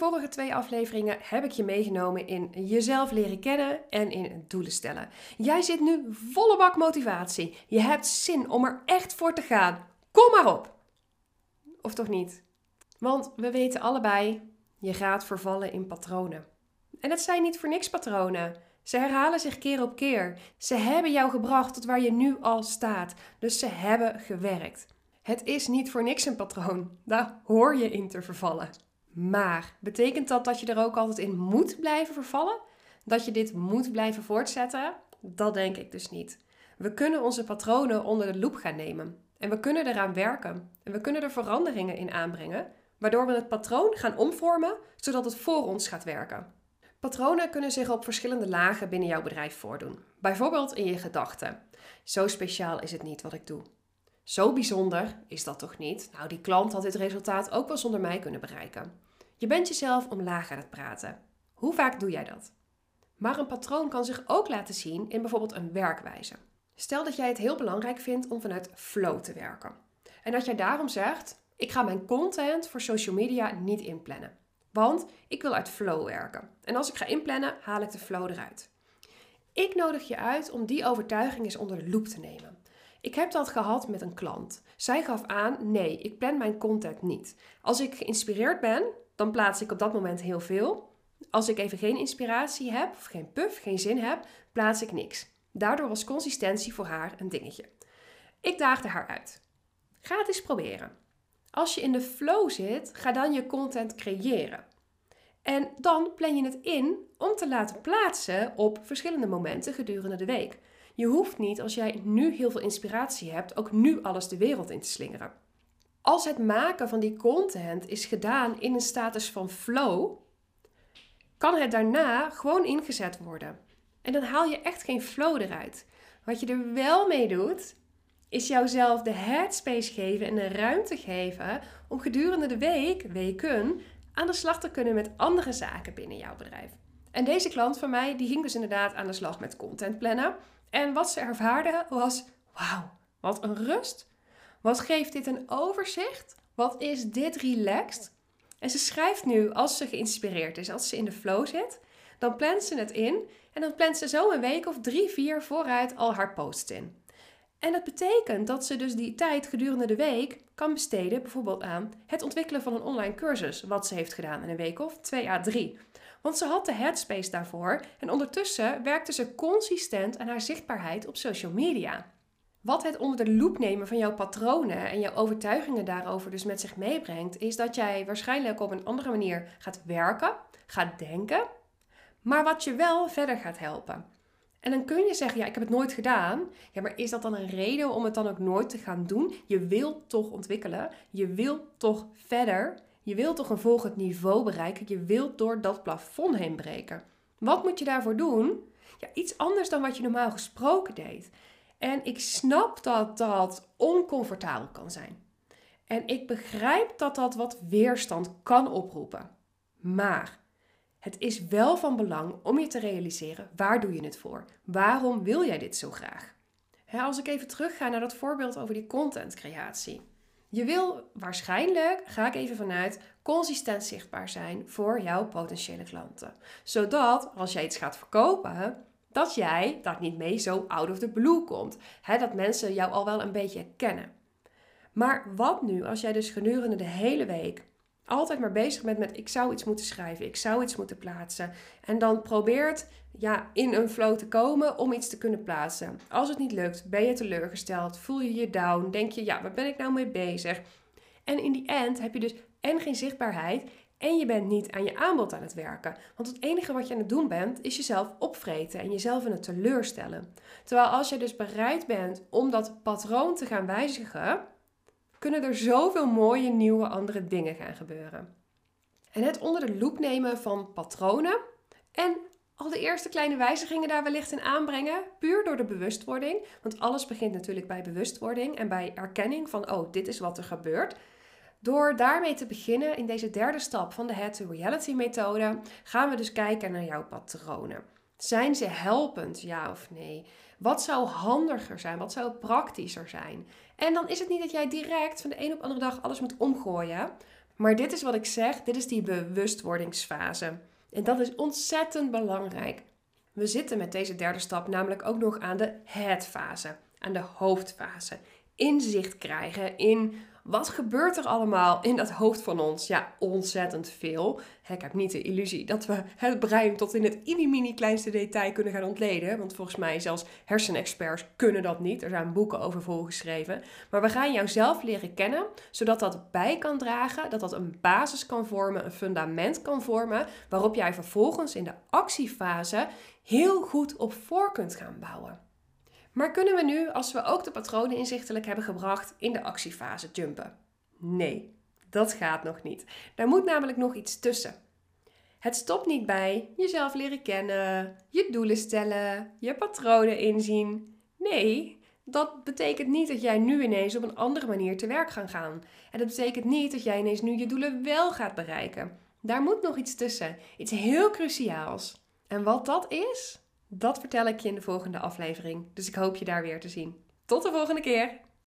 vorige twee afleveringen heb ik je meegenomen in jezelf leren kennen en in doelen stellen. Jij zit nu volle bak motivatie. Je hebt zin om er echt voor te gaan. Kom maar op! Of toch niet? Want we weten allebei, je gaat vervallen in patronen. En het zijn niet voor niks patronen. Ze herhalen zich keer op keer. Ze hebben jou gebracht tot waar je nu al staat. Dus ze hebben gewerkt. Het is niet voor niks een patroon. Daar hoor je in te vervallen. Maar betekent dat dat je er ook altijd in moet blijven vervallen? Dat je dit moet blijven voortzetten? Dat denk ik dus niet. We kunnen onze patronen onder de loep gaan nemen. En we kunnen eraan werken. En we kunnen er veranderingen in aanbrengen, waardoor we het patroon gaan omvormen zodat het voor ons gaat werken. Patronen kunnen zich op verschillende lagen binnen jouw bedrijf voordoen. Bijvoorbeeld in je gedachten. Zo speciaal is het niet wat ik doe. Zo bijzonder is dat toch niet? Nou, die klant had dit resultaat ook wel zonder mij kunnen bereiken. Je bent jezelf omlaag aan het praten. Hoe vaak doe jij dat? Maar een patroon kan zich ook laten zien in bijvoorbeeld een werkwijze. Stel dat jij het heel belangrijk vindt om vanuit flow te werken. En dat jij daarom zegt: ik ga mijn content voor social media niet inplannen. Want ik wil uit flow werken. En als ik ga inplannen, haal ik de flow eruit. Ik nodig je uit om die overtuiging eens onder de loep te nemen. Ik heb dat gehad met een klant. Zij gaf aan: nee, ik plan mijn content niet. Als ik geïnspireerd ben, dan plaats ik op dat moment heel veel. Als ik even geen inspiratie heb, of geen puff, geen zin heb, plaats ik niks. Daardoor was consistentie voor haar een dingetje. Ik daagde haar uit. Ga het eens proberen. Als je in de flow zit, ga dan je content creëren. En dan plan je het in om te laten plaatsen op verschillende momenten gedurende de week. Je hoeft niet, als jij nu heel veel inspiratie hebt, ook nu alles de wereld in te slingeren. Als het maken van die content is gedaan in een status van flow, kan het daarna gewoon ingezet worden. En dan haal je echt geen flow eruit. Wat je er wel mee doet, is jouzelf de headspace geven en de ruimte geven om gedurende de week, weken, aan de slag te kunnen met andere zaken binnen jouw bedrijf. En deze klant van mij, die ging dus inderdaad aan de slag met content plannen. En wat ze ervaarde was, wauw, wat een rust. Wat geeft dit een overzicht? Wat is dit relaxed? En ze schrijft nu, als ze geïnspireerd is, als ze in de flow zit, dan plant ze het in en dan plant ze zo een week of drie, vier vooruit al haar posts in. En dat betekent dat ze dus die tijd gedurende de week kan besteden, bijvoorbeeld aan het ontwikkelen van een online cursus, wat ze heeft gedaan in een week of twee à drie. Want ze had de headspace daarvoor en ondertussen werkte ze consistent aan haar zichtbaarheid op social media. Wat het onder de loep nemen van jouw patronen en jouw overtuigingen daarover dus met zich meebrengt, is dat jij waarschijnlijk op een andere manier gaat werken, gaat denken, maar wat je wel verder gaat helpen. En dan kun je zeggen, ja, ik heb het nooit gedaan. Ja, maar is dat dan een reden om het dan ook nooit te gaan doen? Je wilt toch ontwikkelen. Je wilt toch verder. Je wilt toch een volgend niveau bereiken. Je wilt door dat plafond heen breken. Wat moet je daarvoor doen? Ja, iets anders dan wat je normaal gesproken deed. En ik snap dat dat oncomfortabel kan zijn. En ik begrijp dat dat wat weerstand kan oproepen. Maar het is wel van belang om je te realiseren waar doe je het voor? Waarom wil jij dit zo graag? als ik even terugga naar dat voorbeeld over die contentcreatie. Je wil waarschijnlijk, ga ik even vanuit, consistent zichtbaar zijn voor jouw potentiële klanten. Zodat als jij iets gaat verkopen, dat jij daar niet mee zo out of the blue komt. dat mensen jou al wel een beetje kennen. Maar wat nu als jij dus gedurende de hele week altijd maar bezig bent met ik zou iets moeten schrijven, ik zou iets moeten plaatsen. En dan probeert ja, in een flow te komen om iets te kunnen plaatsen. Als het niet lukt, ben je teleurgesteld, voel je je down, denk je ja, waar ben ik nou mee bezig? En in die end heb je dus en geen zichtbaarheid en je bent niet aan je aanbod aan het werken. Want het enige wat je aan het doen bent, is jezelf opvreten en jezelf in het teleurstellen. Terwijl als je dus bereid bent om dat patroon te gaan wijzigen, kunnen er zoveel mooie nieuwe andere dingen gaan gebeuren. En het onder de loep nemen van patronen en al de eerste kleine wijzigingen daar wellicht in aanbrengen, puur door de bewustwording. Want alles begint natuurlijk bij bewustwording en bij erkenning van, oh, dit is wat er gebeurt. Door daarmee te beginnen in deze derde stap van de Head to Reality methode, gaan we dus kijken naar jouw patronen. Zijn ze helpend, ja of nee? Wat zou handiger zijn? Wat zou praktischer zijn? En dan is het niet dat jij direct van de een op de andere dag alles moet omgooien. Maar dit is wat ik zeg, dit is die bewustwordingsfase. En dat is ontzettend belangrijk. We zitten met deze derde stap namelijk ook nog aan de het-fase, aan de hoofdfase. Inzicht krijgen in wat gebeurt er allemaal in dat hoofd van ons? Ja, ontzettend veel. Ik heb niet de illusie dat we het brein tot in het mini kleinste detail kunnen gaan ontleden. Want volgens mij zelfs hersenexperts kunnen dat niet. Er zijn boeken over volgeschreven. Maar we gaan jou zelf leren kennen, zodat dat bij kan dragen, dat dat een basis kan vormen, een fundament kan vormen, waarop jij vervolgens in de actiefase heel goed op voor kunt gaan bouwen. Maar kunnen we nu, als we ook de patronen inzichtelijk hebben gebracht, in de actiefase jumpen? Nee, dat gaat nog niet. Daar moet namelijk nog iets tussen. Het stopt niet bij jezelf leren kennen, je doelen stellen, je patronen inzien. Nee, dat betekent niet dat jij nu ineens op een andere manier te werk gaat gaan. En dat betekent niet dat jij ineens nu je doelen wel gaat bereiken. Daar moet nog iets tussen. Iets heel cruciaals. En wat dat is, dat vertel ik je in de volgende aflevering. Dus ik hoop je daar weer te zien. Tot de volgende keer!